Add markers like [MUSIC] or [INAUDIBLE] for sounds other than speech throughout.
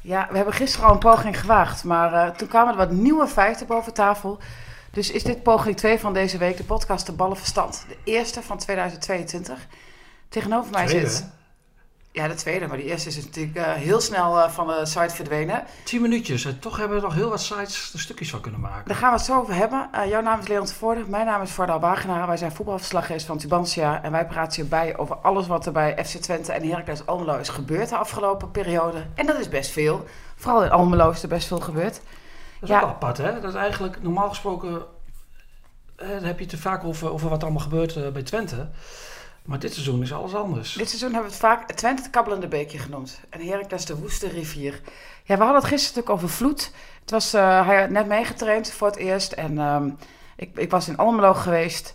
Ja, we hebben gisteren al een poging gewaagd, maar eh, toen kwamen er wat nieuwe feiten boven tafel. Dus is dit poging 2 van deze week, de podcast De Ballen Verstand. De eerste van 2022. Tegenover mij Tweede, zit... Ja, de tweede, maar die eerste is natuurlijk eh, heel snel eh, van de site verdwenen. Tien minuutjes. En toch hebben we nog heel wat sites er stukjes van kunnen maken. Daar gaan we het zo over hebben. Eh, jouw naam is Leon Voorde, mijn naam is Vardal Wagenaar. Wij zijn voetbalverslaggevers van Tubantia. En wij praten hierbij over alles wat er bij FC Twente en Heracles Almelo is gebeurd de afgelopen periode. En dat is best veel. Vooral in Almelo is er best veel gebeurd. Dat is Ja. ook apart, hè? Dat is eigenlijk normaal gesproken... heb je het er vaak over, over wat allemaal gebeurt bij Twente. Maar dit seizoen is alles anders. Dit seizoen hebben we het vaak Twente het kabbelende beekje genoemd. En Heracles de woeste rivier. Ja, we hadden het gisteren natuurlijk over Vloed. Het was, eh, hij had net meegetraind voor het eerst. En ehm, ik, ik was in Almelo geweest.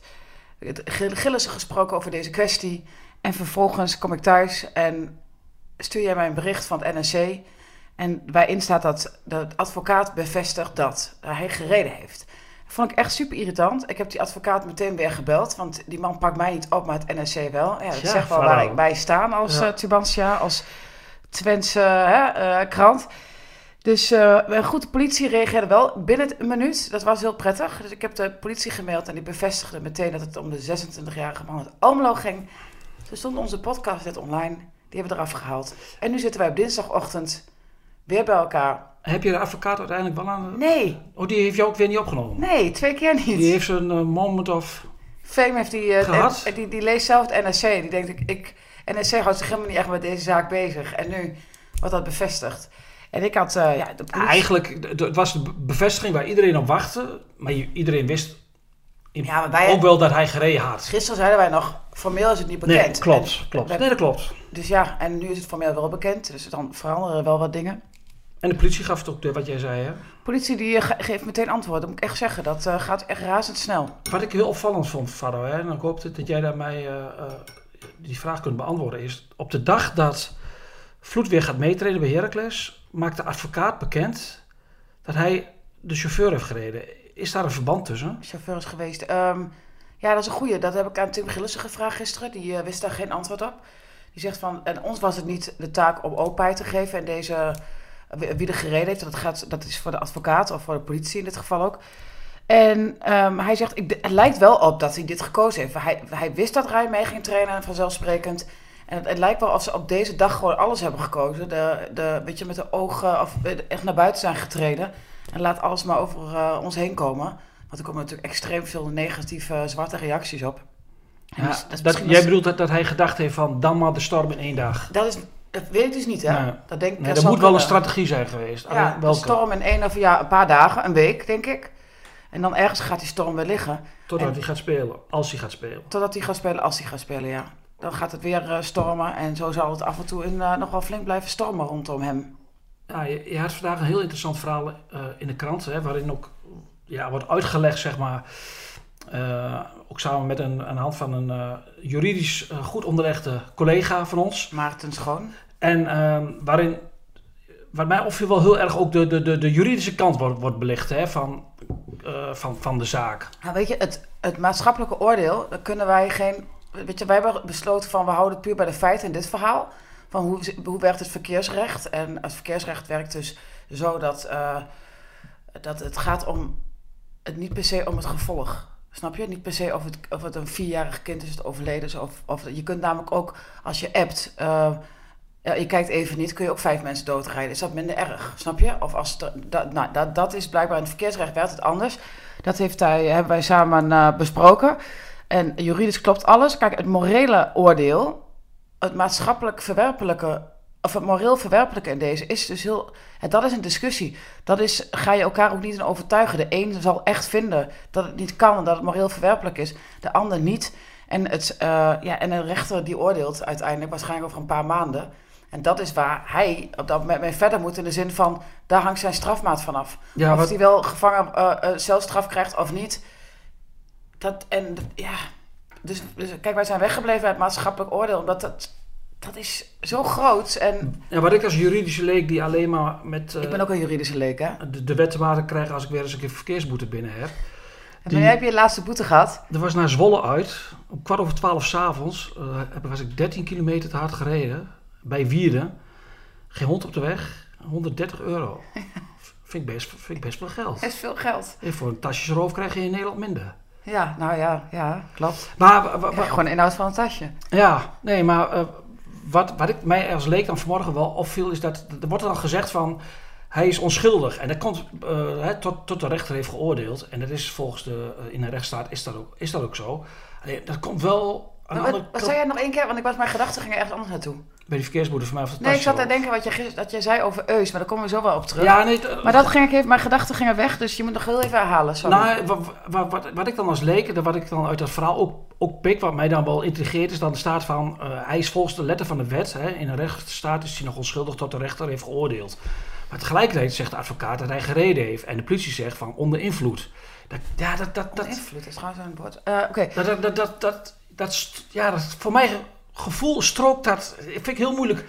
Gillissen gesproken over deze kwestie. En vervolgens kom ik thuis en stuur jij mij een bericht van het NRC. En waarin staat dat de advocaat bevestigt dat hij gereden heeft. Vond ik echt super irritant. Ik heb die advocaat meteen weer gebeld. Want die man pakt mij niet op, maar het NRC wel. Ja, dat Ja, zegt wel waar wij staan als Ja. eh, Tubantia, als Twentse hè, eh, krant. Dus eh goed, de politie reageerde wel binnen een minuut. Dat was heel prettig. Dus ik heb de politie gemaild en die bevestigde meteen dat het om de 26-jarige man uit Almelo ging. Toen stond onze podcast net online. Die hebben we eraf gehaald. En nu zitten wij op dinsdagochtend weer bij elkaar. Heb je de advocaat uiteindelijk wel aan... Nee, Oh, die heeft jou ook weer niet opgenomen? nee, twee keer niet. Die heeft zijn eh, moment of... Fame heeft die, en- die, die leest zelf het NRC. Die denkt, ik, ik, NRC houdt zich helemaal niet echt met deze zaak bezig. En nu wordt dat bevestigd. En ik had, ja, de politie... Eigenlijk, het was de be- bevestiging waar iedereen op wachtte. Maar iedereen wist Ja, maar wij, ook wel dat hij gereden had. gisteren zeiden wij nog, formeel is het niet bekend. Nee, klopt, En- klopt. Nee, dat klopt. Dus ja, en nu is het formeel wel bekend. Dus dan veranderen er wel wat dingen. En de politie gaf het ook, wat jij zei, hè? politie die eh, ge- geeft meteen antwoord. Dat moet ik echt zeggen. Dat eh, gaat echt razendsnel. Wat ik heel opvallend vond, Faro, hè, en ik hoop dat dat jij daar mij eh, eh, die vraag kunt beantwoorden, is op de dag dat Vloed weer gaat meetreden bij Heracles, maakt de advocaat bekend dat hij de chauffeur heeft gereden. Is daar een verband tussen? chauffeur is geweest. Ehm, ja, dat is een goeie. Dat heb ik aan Tim Gillissen gevraagd gisteren. Die wist daar geen antwoord op. Die zegt van, en ons was het niet de taak om openheid te geven. En deze, wie er gereden heeft, dat, gaat, dat is voor de advocaat of voor de politie in dit geval ook. En ehm, hij zegt, ik, het lijkt wel op dat hij dit gekozen heeft. Hij, hij wist dat Rij mee ging trainen, vanzelfsprekend. En het, het lijkt wel of ze op deze dag gewoon alles hebben gekozen. De, de, weet je, met de ogen of eh, echt naar buiten zijn getreden. En laat alles maar over eh, ons heen komen. Want er komen natuurlijk extreem veel negatieve eh, zwarte reacties op. Ja, dat jij bedoelt dat, dat hij gedacht heeft van dan maar de storm in één dag. Dat, is, dat weet ik dus niet, hè? Nee. Dat denk ik, Nee, dat er moet wel een strategie zijn geweest. Ja, welke? storm in één of ja, een paar dagen, een week, denk ik. En dan ergens gaat die storm weer liggen. Totdat en- hij gaat spelen, als hij gaat spelen. Totdat hij gaat spelen, als hij gaat spelen, ja. Dan gaat het weer eh, stormen. En zo zal het af en toe in, eh, nog wel flink blijven stormen rondom hem. Ja, je, je had vandaag een heel interessant verhaal eh, in de krant, hè, waarin ook ja, wordt uitgelegd, zeg maar, eh, ook samen met een, aan de hand van een eh, juridisch eh, goed onderlegde collega van ons. Maarten Schoon. En ehm, waarin, wat mij opviel wel heel erg ook de, de, de, de juridische kant wordt, wordt belicht hè, van, van, van de zaak. Nou, weet je, het, het maatschappelijke oordeel, daar kunnen wij geen... Weet je, wij hebben besloten van we houden het puur bij de feiten in dit verhaal. Van hoe, hoe werkt het verkeersrecht? En het verkeersrecht werkt dus zo dat, dat het gaat om... Het niet per se om het gevolg. Snap je? Niet per se of het, of het een vierjarig kind is dat overleden is. Of, of, je kunt namelijk ook, als je appt... eh, je kijkt even niet, kun je ook vijf mensen doodrijden. Is dat minder erg, snap je? Of als het, dat, nou, dat, dat is blijkbaar in het verkeersrecht werkt het anders. Dat heeft hij, hebben wij samen eh, besproken. En juridisch klopt alles. Kijk, het morele oordeel, het maatschappelijk verwerpelijke, of het moreel verwerpelijke in deze, is dus heel. En dat is een discussie. Dat is, ga je elkaar ook niet in overtuigen. De een zal echt vinden dat het niet kan en dat het moreel verwerpelijk is, de ander niet. En, het, eh, ja, en een rechter die oordeelt uiteindelijk, waarschijnlijk over een paar maanden. En dat is waar hij op dat moment mee verder moet in de zin van, daar hangt zijn strafmaat vanaf. Ja, of wat, hij wel gevangen eh, eh, celstraf krijgt of niet. Dat, en ja, dus, dus kijk, wij zijn weggebleven uit het maatschappelijk oordeel, omdat dat, dat is zo groot. En ja, wat ik als juridische leek die alleen maar met eh, ik ben ook een juridische leek, hè. de, de wet te maken krijg als ik weer eens een keer verkeersboete binnen heb. En wanneer heb je je laatste boete gehad? Er was naar Zwolle uit. Om kwart over twaalf s'avonds uh, was ik 13 kilometer te hard gereden. bij Wierden. Geen hond op de weg, 130 euro. [LAUGHS] Vind ik best, vind ik best veel geld. Dat is veel geld. En voor een tasjesroof krijg je in Nederland minder. Ja, nou ja, ja, klopt. Maar Ja, gewoon inhoud van een tasje. Ja, nee, maar eh, wat, wat ik mij als leek dan vanmorgen wel opviel, is dat er wordt dan gezegd van hij is onschuldig. En dat komt eh, tot, tot de rechter heeft geoordeeld. En dat is volgens de, eh, in een rechtsstaat is dat ook, is dat ook zo. Alleen, dat komt wel aan wat, andere wat zei jij nog één keer? Want ik was mijn gedachten gingen ergens anders naartoe. Bij die verkeersboete van mij het Nee, ik zat te denken wat je, dat jij zei over Eus, maar daar komen we zo wel op terug. Ja, nee, t- Maar dat ging ik even, mijn gedachten gingen weg, dus je moet nog heel even herhalen. Sorry. Nou, wat, wat, wat, wat ik dan als leek, wat ik dan uit dat verhaal ook, ook pik, wat mij dan wel intrigeert, is dan er staat van, eh, hij is volgens de letter van de wet, hè, in een rechtsstaat is hij nog onschuldig tot de rechter heeft geoordeeld. Maar tegelijkertijd zegt de advocaat dat hij gereden heeft en de politie zegt van onder invloed. Dat, ja, dat, dat, dat invloed is trouwens een woord. Eh, Oké, dat, dat, dat, dat, dat, ja, dat, voor mijn gevoel strookt dat, vind ik heel moeilijk,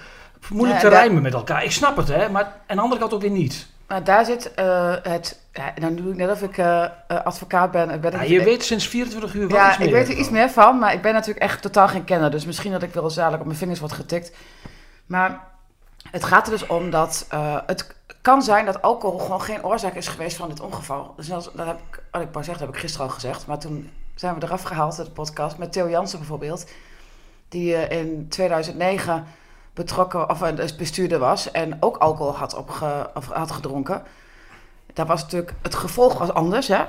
moeilijk Ja, te rijmen met elkaar. Ik snap het, hè, maar aan de andere kant ook weer niet. maar daar zit eh, het. Ja, dan doe ik net of ik eh, eh, advocaat ben. en ben Ja, ik, je weet sinds 24 uur wel ja, iets meer. ik weet er iets meer van, maar ik ben natuurlijk echt totaal geen kenner. Dus misschien dat ik wel eens dadelijk op mijn vingers wordt getikt. Maar het gaat er dus om dat het kan zijn dat alcohol gewoon geen oorzaak is geweest van dit ongeval. Dus dat, dat heb ik, wat ik wou zeggen, dat heb ik gisteren al gezegd. Maar toen zijn we eraf gehaald, de podcast, met Theo Jansen bijvoorbeeld. Die eh, in 2009 betrokken, of eh, dus bestuurder was en ook alcohol had, opge, of had gedronken. Daar was natuurlijk, het gevolg was anders, hè.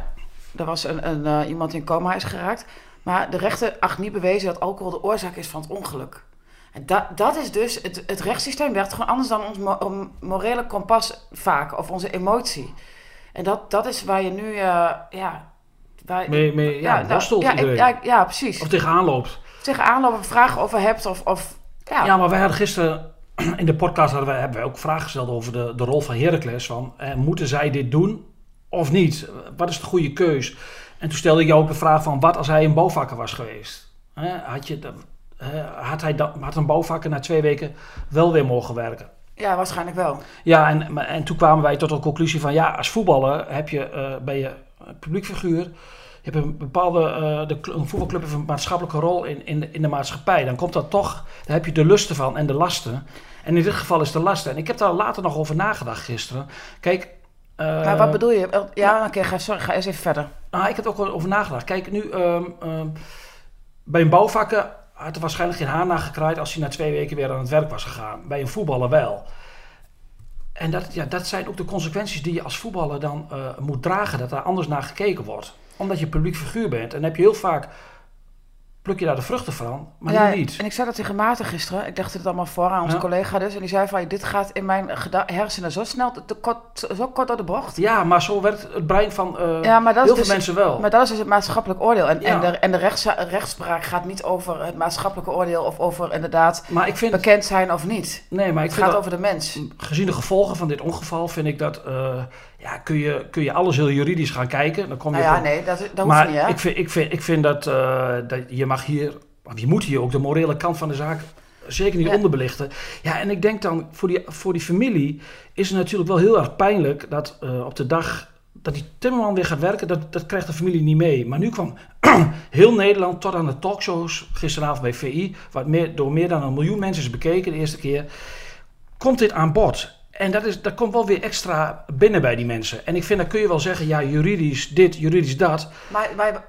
Er was een, een, eh, iemand die in coma is geraakt. Maar de rechter acht niet bewezen dat alcohol de oorzaak is van het ongeluk. En dat, dat is dus, het, het rechtssysteem werkt gewoon anders dan ons mo- morele kompas vaak, of onze emotie. En dat, dat is waar je nu, eh, ja... Waar, Mee, mee, ja, nou, ja, ja, ja, precies. Of tegenaan loopt. Tegenaan lopen, vragen over hebt of... of ja. Ja, maar wij hadden gisteren [CLEARS THROAT] in de podcast hadden wij, hebben wij ook vragen gesteld over de, de rol van Heracles. Van, eh, moeten zij dit doen of niet? Wat is de goede keus? En toen stelde ik jou ook de vraag van, wat als hij een bouwvakker was geweest? Had, je, had, hij dat, had een bouwvakker na twee weken wel weer mogen werken? ja, waarschijnlijk wel. Ja, en, en toen kwamen wij tot de conclusie van, ja, als voetballer heb je, eh, ben je een publiekfiguur. Je hebt een bepaalde, eh, de, een voetbalclub heeft een maatschappelijke rol in, in, de, in de maatschappij. Dan komt dat toch, dan heb je de lusten van en de lasten. En in dit geval is de lasten. En ik heb daar later nog over nagedacht gisteren. Kijk... eh, maar wat bedoel je? Ja, oké, ga, sorry, ga eens even verder. nou, ik heb er ook over nagedacht. Kijk, nu ehm, ehm, bij een bouwvakker had er waarschijnlijk geen haar naar gekraaid als hij na twee weken weer aan het werk was gegaan. Bij een voetballer wel. En dat, ja, dat zijn ook de consequenties die je als voetballer dan eh, moet dragen, dat daar anders naar gekeken wordt. Omdat je publiek figuur bent. En dan heb je heel vaak, pluk je daar de vruchten van, maar ja, nu niet. En ik zei dat tegen Maarten gisteren. Ik legde het allemaal voor aan onze Ja. collega dus. En die zei van, dit gaat in mijn hersenen zo snel, te kort, zo kort door de bocht. Ja, maar zo werkt het brein van eh, Ja, maar dat is heel veel dus- mensen wel. Maar dat is dus het maatschappelijk oordeel. En, en de, en de rechts, rechtspraak gaat niet over het maatschappelijke oordeel... of over inderdaad Maar ik vind, bekend zijn of niet. nee, maar ik Het vind gaat dat- over de mens. gezien de gevolgen van dit ongeval vind ik dat, eh, ja, kun je, kun je alles heel juridisch gaan kijken. Dan kom je Nou ja, op- nee, dat, dat hoeft maar niet, hè? ik vind, ik vind, ik vind dat, eh, dat je mag hier, of je moet hier ook de morele kant van de zaak zeker niet Ja. onderbelichten. Ja, en ik denk dan, voor die, voor die familie is het natuurlijk wel heel erg pijnlijk dat eh, op de dag dat die timmerman weer gaat werken, dat, dat krijgt de familie niet mee. Maar nu kwam [CLEARS THROAT] heel Nederland tot aan de talkshows, gisteravond bij VI, wat meer, door meer dan een miljoen mensen is bekeken de eerste keer, komt dit aan bod. En dat, is, dat komt wel weer extra binnen bij die mensen. En ik vind, dan kun je wel zeggen, ja, juridisch dit, juridisch dat. Maar, maar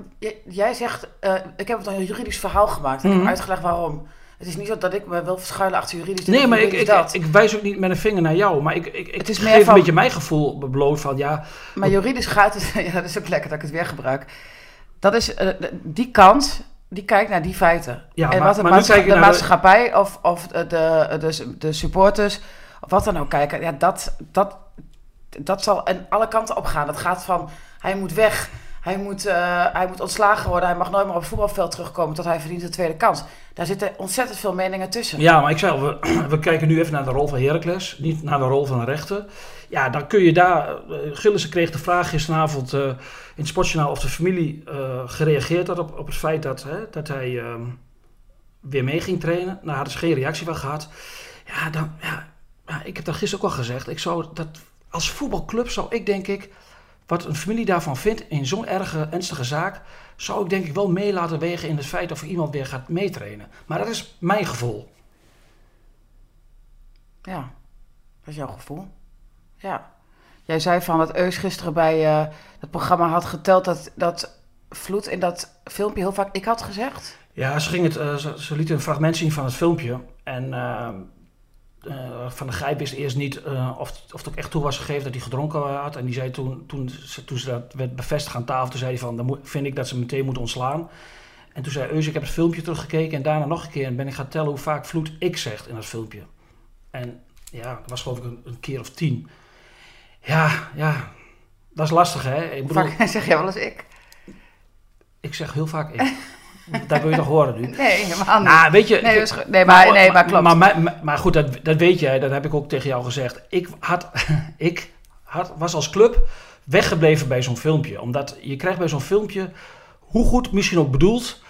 jij zegt, eh, ik heb het een juridisch verhaal gemaakt. Ik Mhm. heb uitgelegd waarom. Het is niet zo dat ik me wil verschuilen achter juridisch dit Nee, maar ik, juridisch ik, dat. ik wijs ook niet met een vinger naar jou. Maar ik, ik, ik Het is meer geef van- een beetje mijn gevoel bloot van, ja... Maar juridisch gaat het, [LAUGHS] ja, dat is ook lekker dat ik het weer gebruik. Dat is, eh, die kant, die kijkt naar die feiten. Ja, en maar- wat de, maar nu maatscha- kijk je de maatschappij of, of de, de, de, de supporters, wat dan ook kijken, ja, dat, dat, dat zal aan alle kanten opgaan. Dat gaat van, hij moet weg, hij moet, eh, hij moet ontslagen worden, hij mag nooit meer op het voetbalveld terugkomen tot hij verdient de tweede kans. Daar zitten ontzettend veel meningen tussen. Ja, maar ik zei al, we, [CLEARS THROAT] we kijken nu even naar de rol van Heracles. Niet naar de rol van een rechter. Ja, dan kun je daar... Gillissen kreeg de vraag gisteravond eh, in het Sportjournaal... of de familie gereageerd had op, op het feit dat, hè, dat hij ehm, weer mee ging trainen. Nou, hadden ze geen reactie van gehad. Ja, dan... Ja, ja, ik heb dat gisteren ook al gezegd. Ik zou dat... Als voetbalclub zou ik denk ik... Wat een familie daarvan vindt in zo'n erge, ernstige zaak... zou ik denk ik wel mee laten wegen in het feit of iemand weer gaat meetrainen. Maar dat is mijn gevoel. Eh, ja, dat is Ja, dat jouw gevoel. Ja. Jij zei van dat Eus gisteren bij uh, het programma had geteld dat, dat Vloed in dat filmpje heel vaak ik had gezegd. Ja, ze, ging het, uh, ze, ze liet een fragment zien van het filmpje. En uh, Van de Gijp wist eerst niet of, of het ook echt toe was gegeven dat hij gedronken had. En die zei toen, toen, ze, toen ze dat werd bevestigd aan tafel, toen zei hij van, dan vind ik dat ze meteen moet ontslaan. En toen zei Eus, ik heb het filmpje teruggekeken en daarna nog een keer. En ben ik gaan tellen hoe vaak Vloed ik zegt in dat filmpje. En ja, dat was geloof ik een, een keer of tien. Ja, ja, dat is lastig hè. Ik bedoel, vaak [LAUGHS] zeg jij wel eens ik? Ik zeg heel vaak ik. [LAUGHS] dat wil je toch horen nu? Nee, helemaal niet. Nou, weet je, nee, nee, maar, nee, maar klopt. Maar, maar, maar, goed, dat, dat weet jij, dat heb ik ook tegen jou gezegd. Ik, had, [LAUGHS] ik had, was als club weggebleven bij zo'n filmpje. Omdat je krijgt bij zo'n filmpje, hoe goed misschien ook bedoeld,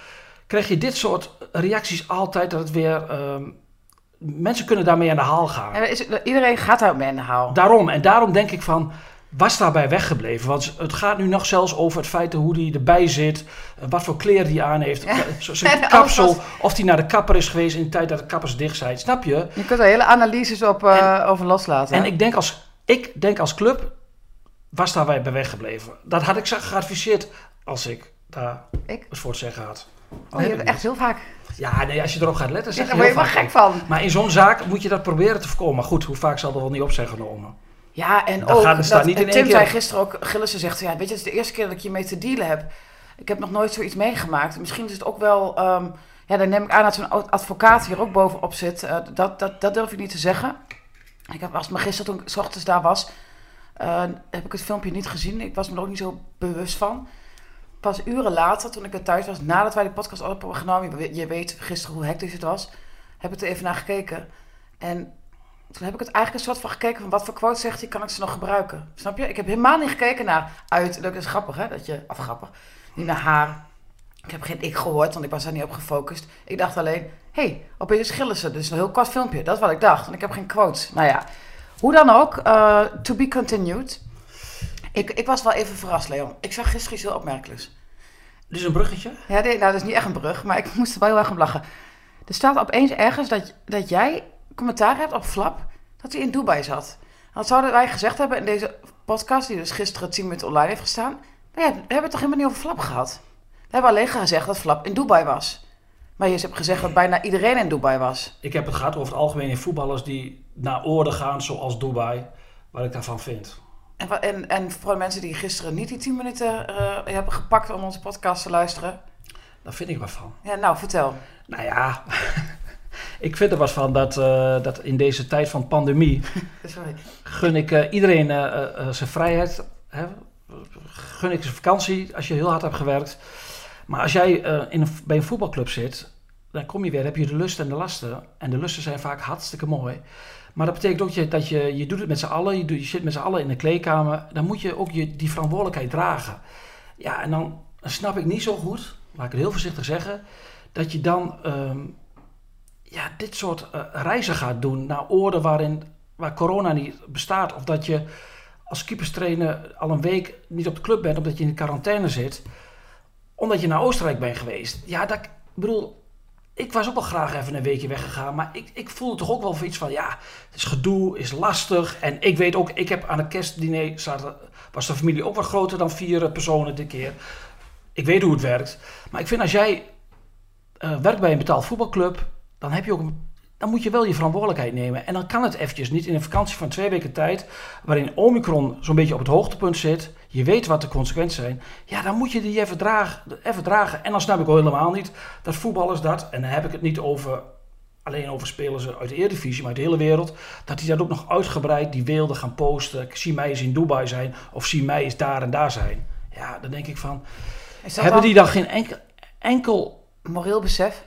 krijg je dit soort reacties altijd dat het weer... Um, mensen kunnen daarmee aan de haal gaan. Is, iedereen gaat daarmee aan de haal. Daarom. En daarom denk ik van, was daarbij weggebleven? Want het gaat nu nog zelfs over het feit hoe hij erbij zit, eh, wat voor kleren hij aan heeft, ja. zijn [LAUGHS] kapsel, of hij naar de kapper is geweest in de tijd dat de kappers dicht zijn. Snap je? Je kunt er hele analyses op, uh, over loslaten. En ik denk, als, ik denk als club, was daarbij bij weggebleven. Dat had ik geadviseerd als ik daar ik? het voor het zeggen had. Oh, je hebt echt heel vaak ja, nee, als je erop gaat letten, zeg je Daar word je wel gek van. Maar in zo'n zaak moet je dat proberen te voorkomen. Maar goed, hoe vaak zal er wel niet op zijn genomen? Ja, en ook, gaat dat, niet in Tim zei gisteren ook, Gillissen zegt, ja, weet je, het is de eerste keer dat ik je mee te dealen heb. Ik heb nog nooit zoiets meegemaakt. Misschien is het ook wel, um, ja, dan neem ik aan dat zo'n advocaat hier ook bovenop zit. Uh, dat, dat, dat durf ik niet te zeggen. Ik heb, als me gisteren toen ik s ochtends daar was, uh, heb ik het filmpje niet gezien. Ik was me er ook niet zo bewust van pas uren later, toen ik er thuis was, nadat wij de podcast hadden genomen, je weet gisteren hoe hectisch het was, heb ik er even naar gekeken. En toen heb ik het eigenlijk een soort van gekeken van wat voor quote zegt hij, kan ik ze nog gebruiken? Snap je? Ik heb helemaal niet gekeken naar uit. Dat is grappig, hè? Dat je, of grappig, niet naar haar. Ik heb geen ik gehoord, want ik was daar niet op gefocust. Ik dacht alleen, hé, hey, opeens schillen ze. Dus een heel kort filmpje. Dat is wat ik dacht. En ik heb geen quotes. Nou ja, hoe dan ook, uh, to be continued. Ik, ik was wel even verrast, Leon. Ik zag gisteren iets heel opmerkelijks. Dit is een bruggetje? Ja, nee, nou, dat is niet echt een brug, maar ik moest er wel heel erg om lachen. Er staat opeens ergens dat, dat jij commentaar hebt op Flap dat hij in Dubai zat. Dat zouden wij gezegd hebben in deze podcast, die dus gisteren 10 minuten online heeft gestaan. Maar ja, we hebben het toch helemaal niet over Flap gehad? We hebben alleen gezegd dat Flap in Dubai was. Maar je hebt gezegd dat bijna iedereen in Dubai was. Ik heb het gehad over het algemeen in voetballers die naar oorden gaan, zoals Dubai, wat ik daarvan vind. En, en, en voor de mensen die gisteren niet die 10 minuten uh, hebben gepakt om onze podcast te luisteren. Daar vind ik wat van. Ja, nou, vertel. Nou ja, [LAUGHS] ik vind er wat van dat, uh, dat in deze tijd van pandemie. [LAUGHS] Sorry. gun ik uh, iedereen zijn vrijheid. Hè? Gun ik zijn vakantie als je heel hard hebt gewerkt. Maar als jij in een, bij een voetbalclub zit, dan kom je weer, heb je de lusten en de lasten. En de lusten zijn vaak hartstikke mooi. Maar dat betekent ook je, dat je, je doet het met z'n allen, je, doet, je zit met z'n allen in de kleedkamer. Dan moet je ook je, die verantwoordelijkheid dragen. Ja, en dan snap ik niet zo goed, laat ik het heel voorzichtig zeggen, dat je dan ehm, ja, dit soort uh, reizen gaat doen naar oorden waarin, waar corona niet bestaat. Of dat je als keeperstrainer al een week niet op de club bent omdat je in quarantaine zit. Omdat je naar Oostenrijk bent geweest. Ja, dat, ik bedoel, ik was ook wel graag even een weekje weggegaan. Maar ik, ik voelde toch ook wel iets van, ja, het is gedoe, is lastig. En ik weet ook, ik heb aan het kerstdiner, was de familie ook wat groter dan vier personen dit keer. Ik weet hoe het werkt. Maar ik vind als jij uh, werkt bij een betaald voetbalclub, dan heb je ook een dan moet je wel je verantwoordelijkheid nemen. En dan kan het eventjes niet in een vakantie van twee weken tijd, waarin Omicron zo'n beetje op het hoogtepunt zit, je weet wat de consequenties zijn, ja, dan moet je die even dragen. Even dragen. En dan snap ik ook helemaal niet dat voetballers dat, en dan heb ik het niet over alleen over spelers uit de Eredivisie, maar uit de hele wereld, dat die dat ook nog uitgebreid die wilden gaan posten. Zie mij eens in Dubai zijn, of zie mij eens daar en daar zijn. Ja, dan denk ik van, hebben die dan geen enkel, enkel moreel besef?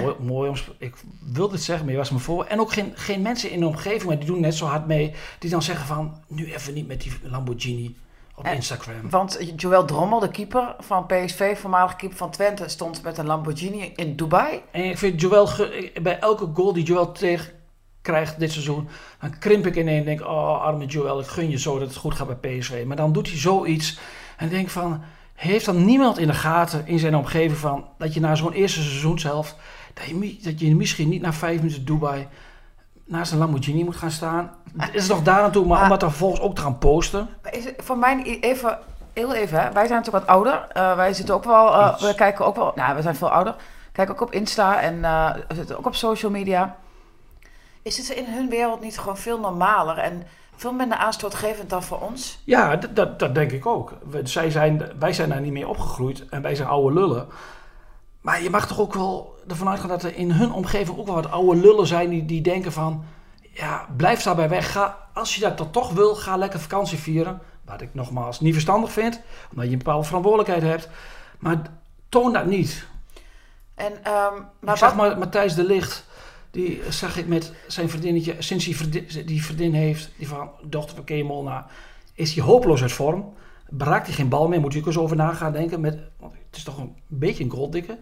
Mooi, mooi ik wilde het zeggen, maar je was me voor. En ook geen, geen mensen in de omgeving, maar die doen net zo hard mee, die dan zeggen van, nu even niet met die Lamborghini op Instagram. Want Joël Drommel, de keeper van PSV, voormalig keeper van Twente, stond met een Lamborghini in Dubai. En ik vind Joël, bij elke goal die Joël tegen krijgt dit seizoen, dan krimp ik ineen en denk, oh arme Joël, ik gun je zo dat het goed gaat bij PSV. Maar dan doet hij zoiets en denk van heeft dan niemand in de gaten in zijn omgeving van dat je na zo'n eerste seizoenshelft, dat je, dat je misschien niet na vijf minuten Dubai naast een Lamborghini moet gaan staan. Is het nog daar naartoe, maar Maar- om dat dan vervolgens ook te gaan posten. Maar Is het, voor mij even, heel even, hè. wij zijn natuurlijk wat ouder. Eh, wij zitten ook wel, eh, we kijken ook wel, nou, we zijn veel ouder. Kijken ook op Insta en eh, we zitten ook op social media. Is het in hun wereld niet gewoon veel normaler en veel minder aanstootgevend dan voor ons? Ja, dat, dat, dat denk ik ook. Zij zijn, wij zijn daar niet mee opgegroeid en wij zijn oude lullen. Maar je mag toch ook wel ervan uitgaan dat er in hun omgeving ook wel wat oude lullen zijn die, die denken van... Ja, blijf daarbij weg. Ga, als je dat dan toch wil, ga lekker vakantie vieren. Wat ik nogmaals niet verstandig vind, omdat je een bepaalde verantwoordelijkheid hebt. Maar toon dat niet. En, ehm, maar ik zag wat, maar Matthijs de Licht, die zag ik met zijn vriendinnetje, sinds hij vriendin, die vriendin heeft, die van dochter van Molna, is hij hopeloos uit vorm. Bereikt hij geen bal meer, moet je ook eens over na gaan denken. Met, want het is toch een beetje een golddikke.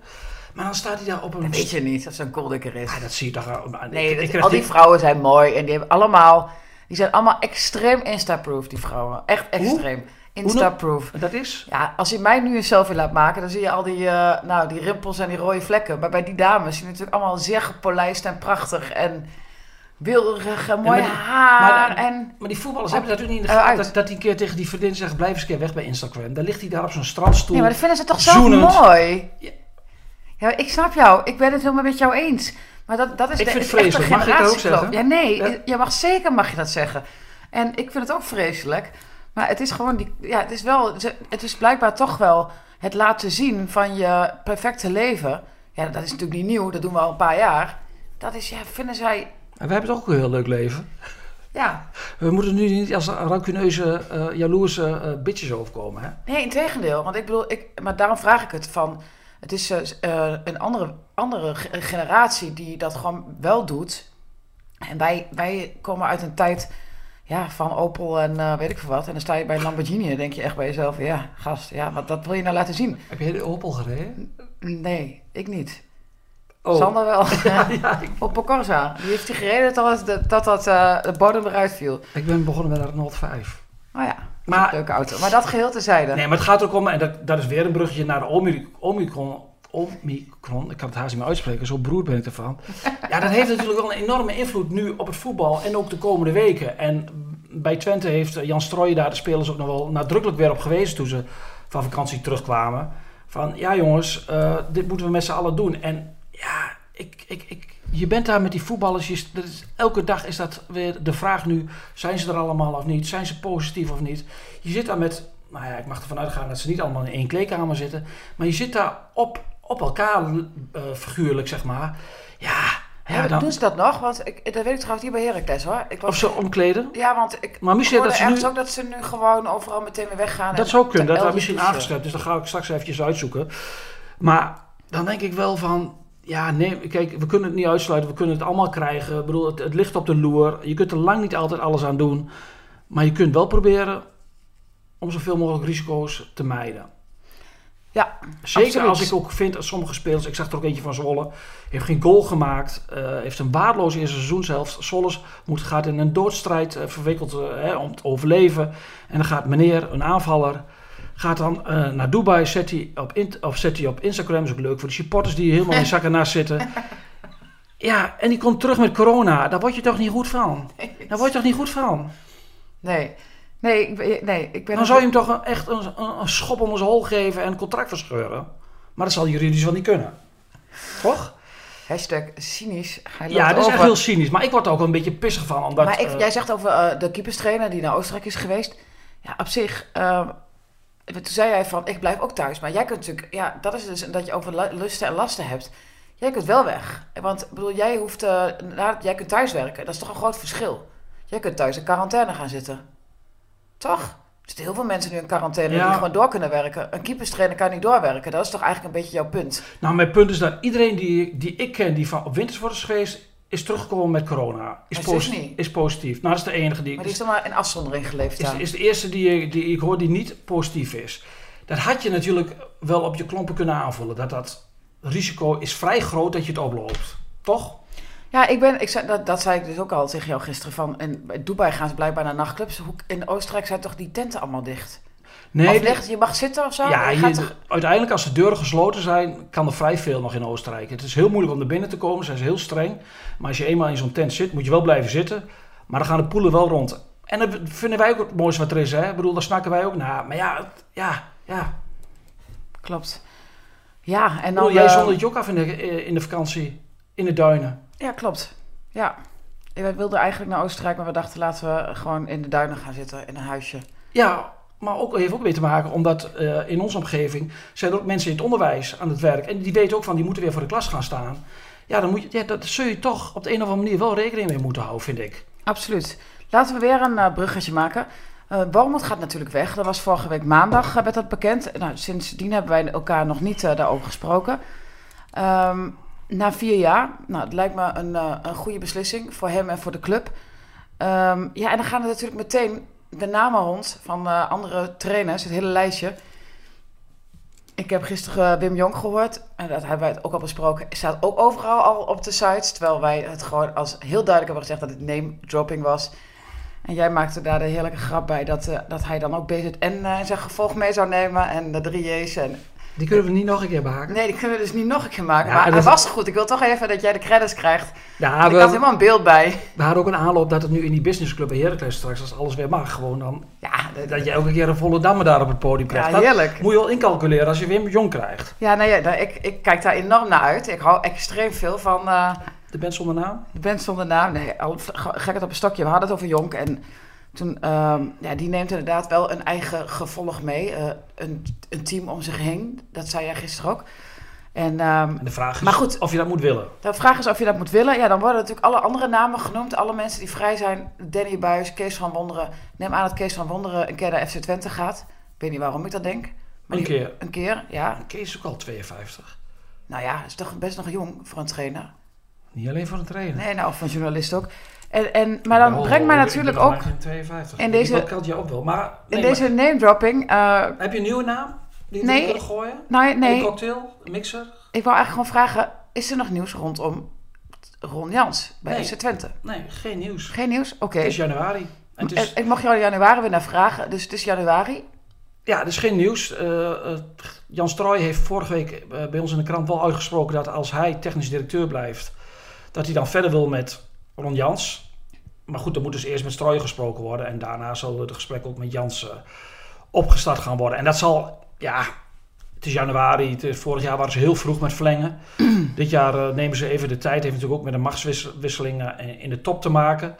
Maar dan staat hij daar op een... dat weet je niet, dat zo'n kooldikker is. Ja, dat zie je toch... Nee, ik, ik al die vrouwen zijn mooi en die hebben allemaal, die zijn allemaal extreem Insta-proof, die vrouwen. Echt extreem. Insta-proof. Dat is... Ja, als je mij nu een selfie laat maken, dan zie je al die, eh, nou, die rimpels en die rode vlekken. Maar bij die dames zie je natuurlijk allemaal zeer gepolijst en prachtig en wilderig en mooi maar die- haar. maar en Maar die voetballers hebben dat natuurlijk niet in de Eh, gaten. Dat, dat hij een keer tegen die vriendin zegt, blijf eens een keer weg bij Instagram. Dan ligt hij daar op zo'n strandstoel. nee, maar dat vinden ze toch zoenend. mooi? Ja. Ja, ik snap jou. Ik ben het helemaal met jou eens. Maar dat, dat is Ik de, vind het vreselijk. Mag ik dat ook zeggen? Ja, nee. Ja. Je mag zeker mag je dat zeggen. En ik vind het ook vreselijk. Maar het is gewoon die, ja, het is wel, het is blijkbaar toch wel het laten zien van je perfecte leven. Ja, dat is natuurlijk niet nieuw. Dat doen we al een paar jaar. Dat is, ja, vinden zij, En we hebben toch ook een heel leuk leven. ja. We moeten nu niet als rancuneuze, eh jaloerse eh, bitches overkomen. Hè? Nee, in tegendeel. Want ik bedoel, ik, maar daarom vraag ik het van. Het is eh, een andere, andere ge- generatie die dat gewoon wel doet. En wij, wij komen uit een tijd ja, van Opel en eh, weet ik veel wat. En dan sta je bij een Lamborghini en denk je echt bij jezelf: ja, gast, ja, wat dat wil je nou laten zien? Heb jij de Opel gereden? Nee, ik niet. Oh. Sander wel. [LAUGHS] Ja, ja, ik, Opel Corsa. Die heeft hij gereden tot dat, dat, dat eh, de bodem eruit viel. ik ben begonnen met een Renault 5. Oh ja, Maar- maar, leuke auto. Maar dat geheel tezijde. Nee, maar het gaat ook om, en dat, dat is weer een bruggetje naar de Omi- Omicron. Omicron, ik kan het haast niet meer uitspreken, zo beroerd ben ik ervan. Ja, dat heeft natuurlijk wel een enorme invloed nu op het voetbal en ook de komende weken. En bij Twente heeft Jan Strooijen daar de spelers ook nog wel nadrukkelijk weer op gewezen toen ze van vakantie terugkwamen. Van ja jongens, eh, dit moeten we met z'n allen doen. En ja, ik, ik, ik, je bent daar met die voetballers, is, elke dag is dat weer de vraag nu, zijn ze er allemaal of niet? Zijn ze positief of niet? Je zit daar met, nou ja, ik mag ervan uitgaan dat ze niet allemaal in één kleedkamer zitten. Maar je zit daar op, op elkaar, eh, figuurlijk zeg maar. Ja, ja dan, Doen ze dat nog? Want ik, dat weet ik trouwens niet bij Heracles hoor. Ik was of ze omkleden. Ja, want ik Maar misschien dat ze nu... ook dat ze nu gewoon overal meteen weer weggaan. Dat zou kunnen, dat LG misschien aangescherpt is. Dat ga ik straks eventjes uitzoeken. Maar dan denk ik wel van... Ja, nee, kijk, we kunnen het niet uitsluiten. We kunnen het allemaal krijgen. Ik bedoel, het, het ligt op de loer. Je kunt er lang niet altijd alles aan doen. Maar je kunt wel proberen om zoveel mogelijk risico's te mijden. Ja, Zeker absoluut. als ik ook vind dat sommige spelers... Ik zag er ook eentje van Zwolle. Heeft geen goal gemaakt. eh, heeft een waardeloze eerste seizoenshelft. Zwolle moet, gaat in een doodstrijd eh, verwikkeld eh, hè, om te overleven. En dan gaat meneer, een aanvaller... Gaat dan naar Dubai, zet hij, op in, of zet hij op Instagram. is ook leuk voor de supporters die helemaal in [LAUGHS] zakken naast zitten. Ja, en die komt terug met corona. Daar word je toch niet goed van? [LAUGHS] Daar word je toch niet goed van? nee. Nee, ik, nee, ik ben... Dan zou je hem toch echt een, een, een schop om zijn hol geven en een contract verscheuren. Maar dat zal juridisch wel niet kunnen. Toch? Hashtag cynisch. Hij Ja, dat is echt heel cynisch. Maar ik word er ook een beetje pissig van. Omdat, Maar ik, eh, jij zegt over eh, de keeperstrainer die naar Oostenrijk is geweest. Ja, op zich... eh, toen zei jij van, ik blijf ook thuis. Maar jij kunt natuurlijk... Ja, dat is dus dat je over lusten en lasten hebt. Jij kunt wel weg. Want bedoel, jij hoeft... eh, jij kunt thuis werken. Dat is toch een groot verschil. Jij kunt thuis in quarantaine gaan zitten. Toch? Er zitten heel veel mensen nu in quarantaine Ja. die gewoon door kunnen werken. Een keeperstrainer kan niet doorwerken. Dat is toch eigenlijk een beetje jouw punt. Nou, mijn punt is dat iedereen die, die ik ken die van op wintersport is geweest, is teruggekomen met corona. Is, posi- niet. is positief. Nou, dat is de enige die... Maar die is toch maar in afzondering geleefd is, is de eerste die, die ik hoor die niet positief is. Dat had je natuurlijk wel op je klompen kunnen aanvullen. Dat dat risico is vrij groot dat je het oploopt. Toch? Ja, ik ben, ik zei, dat, dat zei ik dus ook al tegen jou gisteren. Van, in Dubai gaan ze blijkbaar naar nachtclubs. In Oostenrijk zijn toch die tenten allemaal dicht? Nee, of de- ligt, je mag zitten of zo? ja, Je je- uiteindelijk als de deuren gesloten zijn, kan er vrij veel nog in Oostenrijk. Het is heel moeilijk om er binnen te komen, zijn ze heel streng. Maar als je eenmaal in zo'n tent zit, moet je wel blijven zitten. Maar dan gaan de poelen wel rond. En dat vinden wij ook het mooiste wat er is, hè? Ik bedoel, daar snakken wij ook naar. Maar ja, ja, ja. Klopt. Ja, en dan... bedoel, jij eh, zonder het jok af in de, in de vakantie, in de duinen. Ja, klopt. Ja. We wilden eigenlijk naar Oostenrijk, maar we dachten laten we gewoon in de duinen gaan zitten, in een huisje. Ja, maar ook, heeft ook mee te maken omdat eh, in onze omgeving zijn er ook mensen in het onderwijs aan het werk. En die weten ook van, die moeten weer voor de klas gaan staan. Ja, dan moet je, ja, dat zul je toch op de een of andere manier wel rekening mee moeten houden, vind ik. Absoluut. Laten we weer een eh, bruggetje maken. Wormoed gaat natuurlijk weg. Dat was vorige week maandag, werd dat bekend. Nou, sindsdien hebben wij elkaar nog niet daarover gesproken. Ehm, na vier jaar, nou, het lijkt me een, eh, een goede beslissing voor hem en voor de club. Ehm, ja, en dan gaan er natuurlijk meteen de namen rond van eh, andere trainers, het hele lijstje. Ik heb gisteren eh, Wim Jong gehoord, en dat hebben wij het ook al besproken. Staat ook overal al op de sites, terwijl wij het gewoon als heel duidelijk hebben gezegd dat het name dropping was. En jij maakte daar de heerlijke grap bij dat, dat hij dan ook BZN in zijn gevolg mee zou nemen en de drie J's. En... Die kunnen we niet nog een keer behaken. Nee, die kunnen we dus niet nog een keer maken. Ja, maar dat was goed. Ik wil toch even dat jij de credits krijgt. Ja, ik had we, helemaal een beeld bij. we hadden ook een aanloop dat het nu in die businessclub bij Heracles straks, als alles weer mag, gewoon dan, Ja, dat, dat je elke keer een volle damme daar op het podium krijgt. ja Dat heerlijk. moet je wel incalculeren als je Wim Jong krijgt. Ja, nou ja, nou, ik, ik kijk daar enorm naar uit. Ik hou extreem veel van eh, De band zonder naam? de band zonder naam. Nee, al gek het op een stokje. We hadden het over Jonk en toen, ehm, ja, die neemt inderdaad wel een eigen gevolg mee. eh, een, een team om zich heen. Dat zei jij gisteren ook. En ehm, En de vraag is Maar goed. of je dat moet willen. de vraag is of je dat moet willen. Ja, dan worden natuurlijk alle andere namen genoemd. Alle mensen die vrij zijn. Danny Buis, Kees van Wonderen. Neem aan dat Kees van Wonderen een keer naar FC Twente gaat. Ik weet niet waarom ik dat denk. Maar Een die- keer. Een keer, ja. Kees is ook al 52. Nou ja, is toch best nog jong voor een trainer. Niet alleen voor een trainer. Nee, nou, of een journalist ook. En, en, maar dan brengt mij natuurlijk ook maar 52. in deze- Dat je ook wel. Maar, nee, in deze name dropping. maar heb je een nieuwe naam? Die Nee. kunnen gooien? nou Een nee, cocktail? Een mixer? ik wou eigenlijk gewoon vragen: is er nog nieuws rondom Ron Jans bij Nee. FC Twente? Nee, geen nieuws. Geen nieuws? Oké. Het is januari. En het is, Ik mocht jou in januari weer naar vragen, dus het is januari. ja, er is geen nieuws. Eh, eh, Jan Strooij heeft vorige week eh, bij ons in de krant wel uitgesproken dat als hij technisch directeur blijft, dat hij dan verder wil met Ron Jans. Maar goed, er moet dus eerst met Strooij gesproken worden en daarna zal het gesprek ook met Jans eh, opgestart gaan worden. En dat zal, ja, het is januari. Het is, vorig jaar waren ze heel vroeg met verlengen. [CLEARS THROAT] Dit jaar eh, nemen ze even de tijd. Heeft natuurlijk ook met een machtswisseling eh, in de top te maken.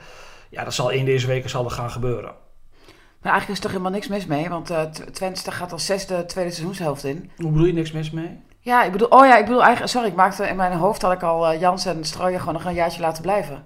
Ja, dat zal één deze weken zal er gaan gebeuren. Maar eigenlijk is er toch helemaal niks mis mee, want Tw- Twente gaat al zesde tweede seizoenshelft in. Hoe bedoel je niks mis mee? Ja, ik bedoel, oh ja, ik bedoel eigenlijk, sorry, ik maakte in mijn hoofd had ik al Jans en Strooijen gewoon nog een jaartje laten blijven.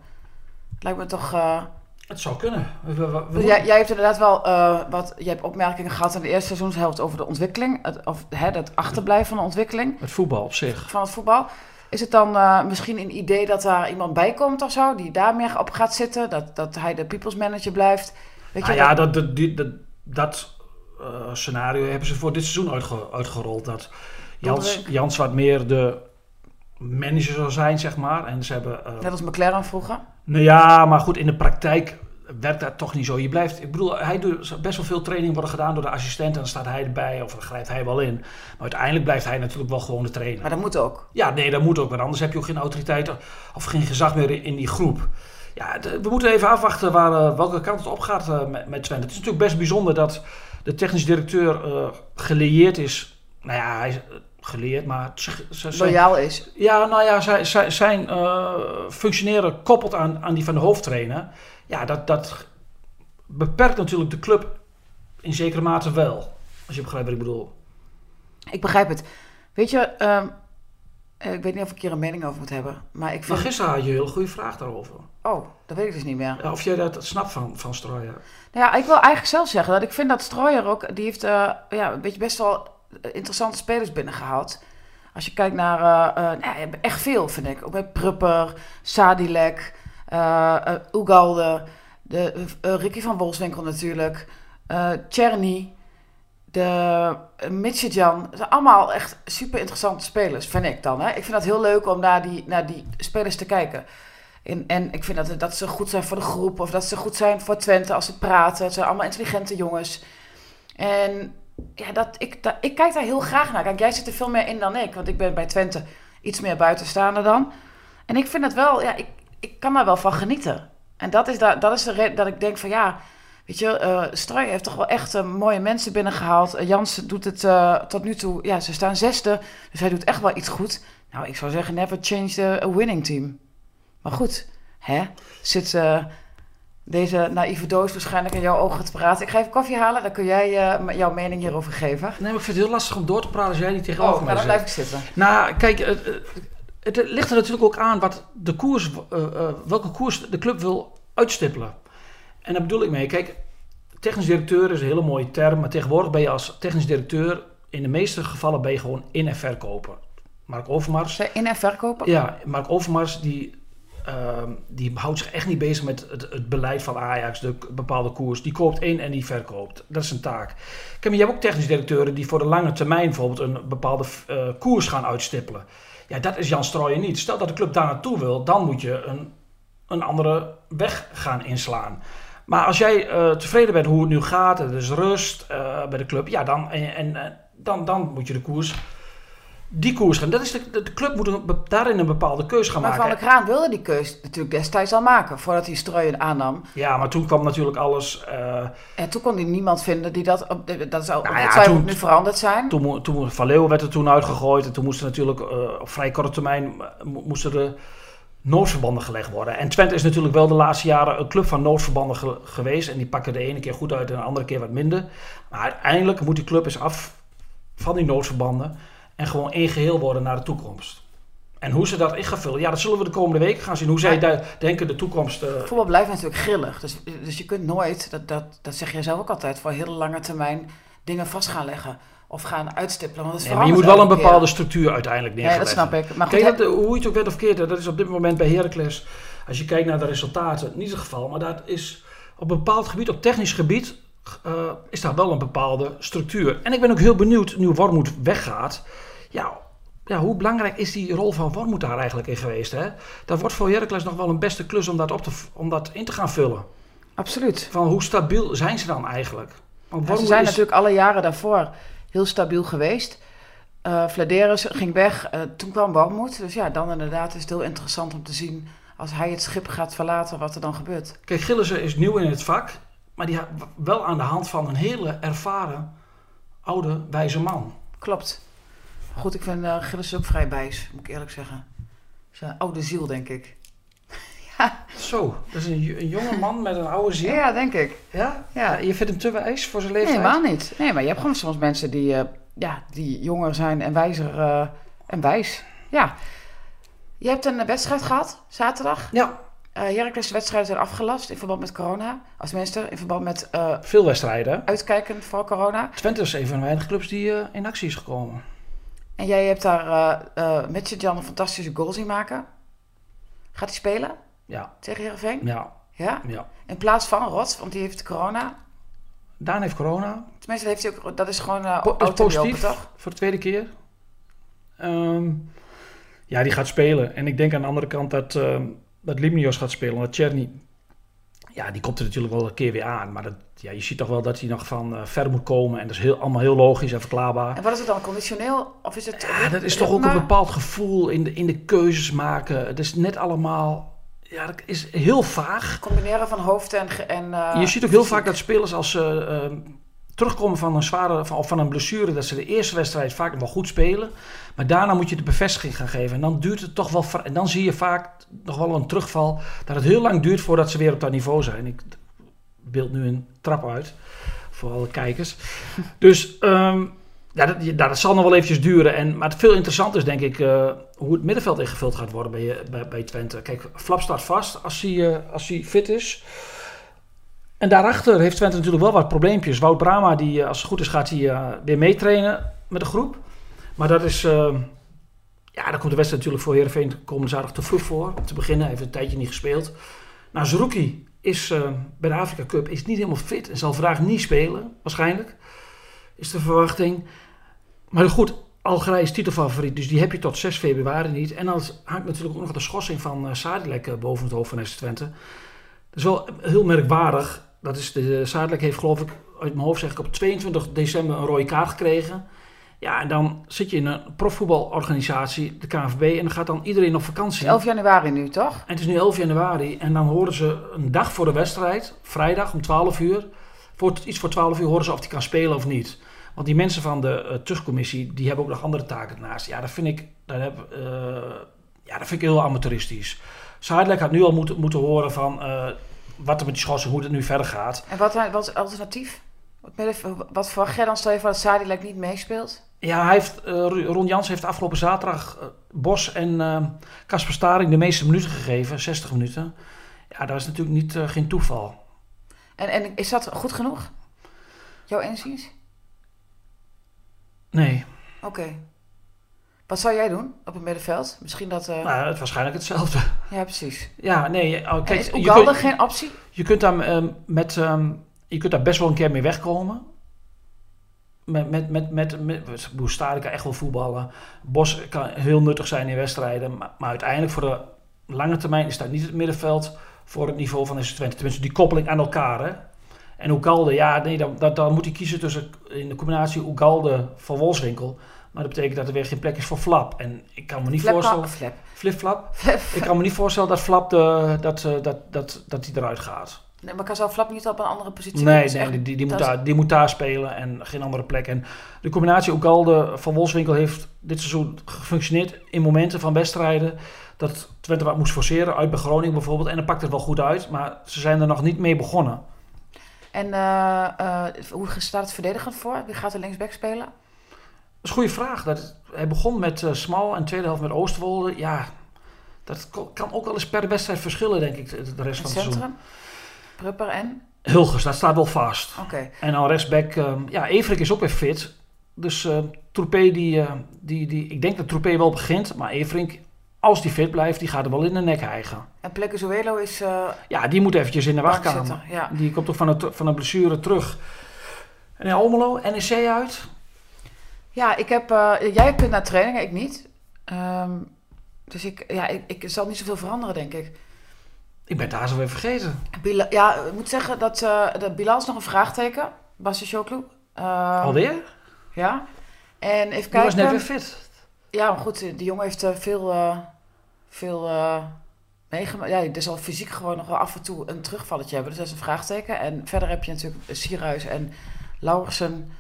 Lijkt me toch. eh, Het zou kunnen. We, we- we- we- jij, jij hebt inderdaad wel eh, wat, je hebt opmerkingen gehad in de eerste seizoenshelft over de ontwikkeling, het, of hè, het achterblijven van de ontwikkeling Het voetbal op zich. van het voetbal. Is het dan eh, misschien een idee dat daar iemand bij komt of zo, die daar meer op gaat zitten, dat, dat hij de people's manager blijft? Weet Nou je, ja, dat- dat, dat, die- dat, dat scenario hebben ze voor dit seizoen uitge- uitgerold. Dat Jans. Jans wat meer de manager zou zijn, zeg maar. En ze hebben... net als McLaren vroeger. Nou ja, maar goed, in de praktijk werkt dat toch niet zo. Je blijft, ik bedoel, hij doet best wel veel training worden gedaan door de assistent en dan staat hij erbij of dan grijpt hij wel in. Maar uiteindelijk blijft hij natuurlijk wel gewoon de trainer. Maar dat moet ook. Ja, nee, dat moet ook, want anders heb je ook geen autoriteit of geen gezag meer in, die groep. Ja, we moeten even afwachten waar, eh, welke kant het op gaat eh, met, met Twente. Het is natuurlijk best bijzonder dat de technisch directeur eh gelieerd is. Nou ja, hij geleerd, maar ze- Loyaal is. ja, nou ja, zij, zij, zijn eh, functioneren koppelt aan, aan die van de hoofdtrainer. Ja, dat, dat beperkt natuurlijk de club in zekere mate wel. Als je begrijpt wat ik bedoel. Ik begrijp het. Weet je, ehm, eh, ik weet niet of ik hier een mening over moet hebben. Maar ik Maar vind... gisteren had je een hele goede vraag daarover. Oh, dat weet ik dus niet meer. Ja, of jij dat snapt van, van. Nou ja, ik wil eigenlijk zelf zeggen dat ik vind dat Strooier ook... Die heeft eh, ja, een beetje best wel interessante spelers binnengehaald. Als je kijkt naar... nou, ja, echt veel, vind ik. Ook met Prupper, Sadilek, eh, Ugalde... De, Ricky van Wolfswinkel natuurlijk. Czerny. De uh, zijn allemaal echt super interessante spelers, vind ik dan. Hè? Ik vind dat heel leuk om naar die, naar die spelers te kijken. En, en ik vind dat, dat ze goed zijn voor de groep. Of dat ze goed zijn voor Twente als ze praten. Het zijn allemaal intelligente jongens. En ja, dat, ik, dat, ik kijk daar heel graag naar. Kijk, jij zit er veel meer in dan ik. Want ik ben bij Twente iets meer buitenstaander dan. En ik vind het wel, ja, ik, ik kan daar wel van genieten. En dat is, da, dat is de reden dat ik denk van ja, weet je, uh, heeft toch wel echt uh, mooie mensen binnengehaald. Uh, Jansen doet het tot nu toe, ja, ze staan zesde. Dus hij doet echt wel iets goed. Nou, ik zou zeggen, never change the, winning team. Maar goed, hè, zit deze naïeve doos waarschijnlijk in jouw ogen te praten. Ik ga even koffie halen, dan kun jij uh, jouw mening hierover geven. Nee, maar ik vind het heel lastig om door te praten als jij niet tegenover oh, mij nou, dan blijf ik zitten. Nou, kijk, het, het, ligt er natuurlijk ook aan wat de koers, uh, uh, welke koers de club wil uitstippelen. En daar bedoel ik mee. Kijk, technisch directeur is een hele mooie term, maar tegenwoordig ben je als technisch directeur in de meeste gevallen ben je gewoon in- en verkoper. Mark Overmars. In- en verkoper? Ja, Mark Overmars die Uh, die houdt zich echt niet bezig met het, het, beleid van Ajax, de bepaalde koers. Die koopt in en die verkoopt. Dat is een taak. Kijk, je hebt ook technisch directeuren die voor de lange termijn bijvoorbeeld een bepaalde uh, koers gaan uitstippelen. Ja, dat is Jan Strooijen niet. Stel dat de club daar naartoe wil, dan moet je een, een andere weg gaan inslaan. Maar als jij uh, tevreden bent hoe het nu gaat, er is rust bij de club, ja, dan, en, en, dan, dan moet je de koers die koers gaan. Dat is de, de club moet een, daarin een bepaalde keus gaan maar maken. Maar Van der Kraan wilde die keus natuurlijk destijds al maken, voordat hij Strooien aannam. Ja, maar toen kwam natuurlijk alles... Uh... En toen kon hij niemand vinden die dat... Dat zou nou ja, dat toen, nu veranderd zijn. Toen, toen Van Leeuwen werd er toen uitgegooid. En toen moesten natuurlijk uh, op vrij korte termijn... moesten er noodverbanden gelegd worden. En Twente is natuurlijk wel de laatste jaren een club van noodverbanden ge geweest. En die pakken de ene keer goed uit en de andere keer wat minder. Maar uiteindelijk moet die club eens af van die noodverbanden... En gewoon één geheel worden naar de toekomst. En hoe ze dat in gaan vullen, ja, dat zullen we de komende weken gaan zien. Hoe zij ja. denken de toekomst. Uh... Voetbal blijft natuurlijk grillig. Dus, dus je kunt nooit, dat, dat, dat zeg jij zelf ook altijd, voor heel lange termijn dingen vast gaan leggen. Of gaan uitstippelen. Want nee, maar je moet wel een bepaalde keer. structuur uiteindelijk neerleggen. Ja, dat snap ik. Maar Kijk, dat, hoe je het ook bent of keert, dat is op dit moment bij Heracles, als je kijkt naar de resultaten, niet het geval. Maar dat is op een bepaald gebied, op technisch gebied, uh, is daar wel een bepaalde structuur. En ik ben ook heel benieuwd, nu Wormoed weggaat, ja, ja, hoe belangrijk is die rol van Wormoed daar eigenlijk in geweest? Hè? Dat wordt voor Heracles nog wel een beste klus om dat, op te, om dat in te gaan vullen. Absoluut. Van hoe stabiel zijn ze dan eigenlijk? Want ja, ze zijn is... natuurlijk alle jaren daarvoor heel stabiel geweest. Uh, Vladeris ging weg, uh, toen kwam Wormoed. Dus ja, dan inderdaad is het heel interessant om te zien... als hij het schip gaat verlaten, wat er dan gebeurt. Kijk, Gillissen is nieuw in het vak... maar die wel aan de hand van een hele ervaren, oude, wijze man. Klopt. Goed, ik vind uh, Gilles ook vrij bijs, moet ik eerlijk zeggen. Zijn oude ziel, denk ik. [LAUGHS] ja. Zo, dat is een, een, jonge man met een oude ziel. Ja, denk ik. Ja? ja? Je vindt hem te wijs voor zijn leeftijd? Nee, helemaal niet. Nee, maar je hebt gewoon soms mensen die, uh, ja, die jonger zijn en wijzer uh, en wijs. Ja. Je hebt een wedstrijd gehad, zaterdag. Ja. Uh, Heracles wedstrijden zijn afgelast in verband met corona. Als tenminste, in verband met... Uh, Veel wedstrijden. Uitkijkend voor corona. Twente is een van de weinige clubs die uh, in actie is gekomen. En jij hebt daar uh, met Jan een fantastische goal zien maken. Gaat hij spelen? Ja. Tegen Heerenveen? Ja. Ja? Ja. In plaats van Rots, want die heeft corona. Daan heeft corona. Tenminste, heeft hij ook, dat is gewoon uh, po is positief toch? voor de tweede keer. Um, ja, die gaat spelen. En ik denk aan de andere kant dat, uh, dat Limnios gaat spelen. Dat Cherny, ja, die komt er natuurlijk wel een keer weer aan. Maar dat, ja, je ziet toch wel dat hij nog van uh, ver moet komen. En dat is heel, allemaal heel logisch en verklaarbaar. En wat is het dan, conditioneel? Of is het ja, dat is toch ook een bepaald gevoel in de, in de keuzes maken. Het is net allemaal... Ja, dat is heel vaag. Combineren van hoofd en... en uh, je ziet ook heel vaak dat spelers als ze uh, terugkomen van een zware... Van, of van een blessure, dat ze de eerste wedstrijd vaak nog wel goed spelen. Maar daarna moet je de bevestiging gaan geven. En dan duurt het toch wel... En dan zie je vaak nog wel een terugval. Dat het heel lang duurt voordat ze weer op dat niveau zijn. Ik beeld nu een trap uit. Voor alle kijkers. [LAUGHS] Dus um, ja, dat, ja, dat zal nog wel eventjes duren. En, maar het veel interessanter is denk ik uh, hoe het middenveld ingevuld gaat worden bij, bij, bij Twente. Kijk, Flap staat vast als hij, uh, als hij fit is. En daarachter heeft Twente natuurlijk wel wat probleempjes. Wout Brama, die, uh, als het goed is, gaat hij uh, weer meetrainen met de groep. Maar dat is... Uh, ja, daar komt de wedstrijd natuurlijk voor Heerenveen komende zaterdag te vroeg voor. Te beginnen, hij heeft een tijdje niet gespeeld. Nou, Zerouki is uh, bij de Afrika Cup is niet helemaal fit en zal vandaag niet spelen, waarschijnlijk. Is de verwachting. Maar goed, Algerije is titelfavoriet, dus die heb je tot 6 februari niet. En dan hangt natuurlijk ook nog de schorsing van uh, Sadilek boven het hoofd van FC Twente. Dat is wel heel merkwaardig. Dat is de, Sadilek heeft geloof ik uit mijn hoofd zeg ik, op 22 december een rode kaart gekregen. Ja, en dan zit je in een profvoetbalorganisatie, de KNVB, en dan gaat dan iedereen op vakantie. 11 januari nu, toch? En het is nu 11 januari en dan horen ze een dag voor de wedstrijd, vrijdag om 12 uur, voor, iets voor 12 uur horen ze of hij kan spelen of niet. Want die mensen van de uh, die hebben ook nog andere taken ernaast. Ja, dat vind ik, dat heb, uh, ja, dat vind ik heel amateuristisch. Zuidelijk had nu al moeten, moeten horen van uh, wat er met die schorsing, hoe het nu verder gaat. En wat, wat is alternatief? Wat verwacht jij dan? Stel je voor dat Sadilek niet meespeelt? Ja, hij heeft, uh, Ron Jans heeft afgelopen zaterdag uh, Bos en Casper uh, Staring de meeste minuten gegeven, 60 minuten. Ja, dat is natuurlijk niet, geen toeval. En, en is dat goed genoeg? Jouw inziens? Nee. Oké. Okay. Wat zou jij doen op het middenveld? Misschien dat... Uh... Nou, het waarschijnlijk hetzelfde. Ja, precies. Ja, nee. Oh, kijk, is Oegalde geen optie? Je kunt, daar, um, met, um, je kunt daar best wel een keer mee wegkomen. Met, met, met, met, met kan echt wel voetballen. Bos kan heel nuttig zijn in wedstrijden. Maar, maar, uiteindelijk voor de lange termijn is dat niet het middenveld voor het niveau van SC Twente. Tenminste, die koppeling aan elkaar. Hè? En Oegalde, ja, nee, dan, dan, dan moet hij kiezen tussen in de combinatie Oegalde van Wolfswinkel. Maar dat betekent dat er weer geen plek is voor Flap. En ik kan me niet flap, voorstellen... Flap. Flip-flap? ik kan me niet voorstellen dat Flap de, dat, dat, dat, dat die eruit gaat. Nee, maar kan zou Flap niet op een andere positie Nee, nee die, die, die, moet daar, die moet daar spelen en geen andere plek. En de combinatie Oegalde van Wolfswinkel heeft dit seizoen gefunctioneerd in momenten van wedstrijden dat Twente wat moest forceren, uit bij Groningen bijvoorbeeld. En dan pakt het wel goed uit, maar ze zijn er nog niet mee begonnen. En uh, uh, hoe staat het verdedigend voor? Wie gaat er linksback spelen? Is een goede vraag. Dat, hij begon met uh, Smal en tweede helft met Oosterwolde. Ja, dat kan ook wel eens per wedstrijd verschillen, denk ik, de rest van het seizoen. Prupper en? Hulgers, dat staat wel vast. Oké. Okay. En dan rechtsback, um, ja, Everik is ook weer fit. Dus uh, Troepé, die, uh, die, die, ik denk dat Troepé wel begint, maar Everink, als die fit blijft, die gaat er wel in de nek hijgen. En Plekezuelo is... Uh, ja, die moet eventjes in de wachtkamer. Ja. Die komt toch van een, van een blessure terug. En in Almelo, NEC uit? Ja, ik heb, uh, jij kunt naar trainingen, ik niet. Um, dus ik, ja, ik, ik zal niet zoveel veranderen, denk ik. Ik ben daar zo weer vergeten. Bila ja, ik moet zeggen dat uh, de Bilal is nog een vraagteken. Basje Showclub. Um, Alweer? Ja. En even kijken. Die was net weer fit. Ja, maar goed, die jongen heeft uh, veel, uh, veel uh, meegemaakt. Ja, er zal fysiek gewoon nog wel af en toe een terugvalletje hebben. Dus dat is een vraagteken. En verder heb je natuurlijk Sierhuis en Lauwersen.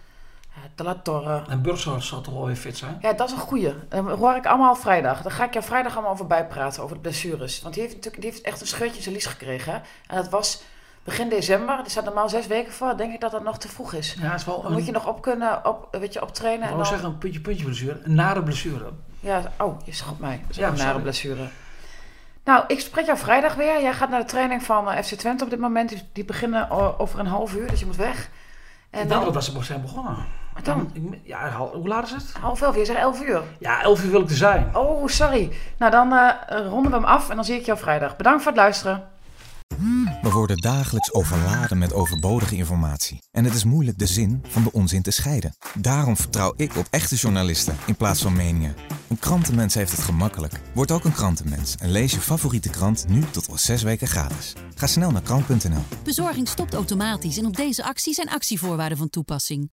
De La Torre. En Burgshorst zal toch wel weer fit zijn? Ja, dat is een goeie. Dat hoor ik allemaal vrijdag. Daar ga ik jou vrijdag allemaal over bijpraten, over de blessures. Want die heeft natuurlijk die heeft echt een scheurtje in zijn lies gekregen. Hè? En dat was begin december. Er staat normaal zes weken voor. Denk ik dat dat nog te vroeg is. Ja, is wel Dan een, moet je nog op kunnen, op, weet je, optrainen. Ik dan... zeggen een puntje, puntje blessure. Een nare blessure. Ja, oh, je schat mij. Dat is Ja, een nare sorry. blessure. Nou, ik spreek jou vrijdag weer. Jij gaat naar de training van eh, FC Twente op dit moment. Die, beginnen o- over een half uur, dus je moet weg. En dacht dan, dat ze zijn begonnen. Wat dan? Ik- Ja, hoe laat is het? half elf, je zegt elf uur. Ja, 11 uur wil ik er zijn. Oh, sorry. Nou, dan eh, ronden we hem af en dan zie ik jou vrijdag. Bedankt voor het luisteren. We worden dagelijks overladen met overbodige informatie. En het is moeilijk de zin van de onzin te scheiden. Daarom vertrouw ik op echte journalisten in plaats van meningen. Een krantenmens heeft het gemakkelijk. Word ook een krantenmens en lees je favoriete krant nu tot al zes weken gratis. Ga snel naar krant.nl. Bezorging stopt automatisch en op deze actie zijn actievoorwaarden van toepassing.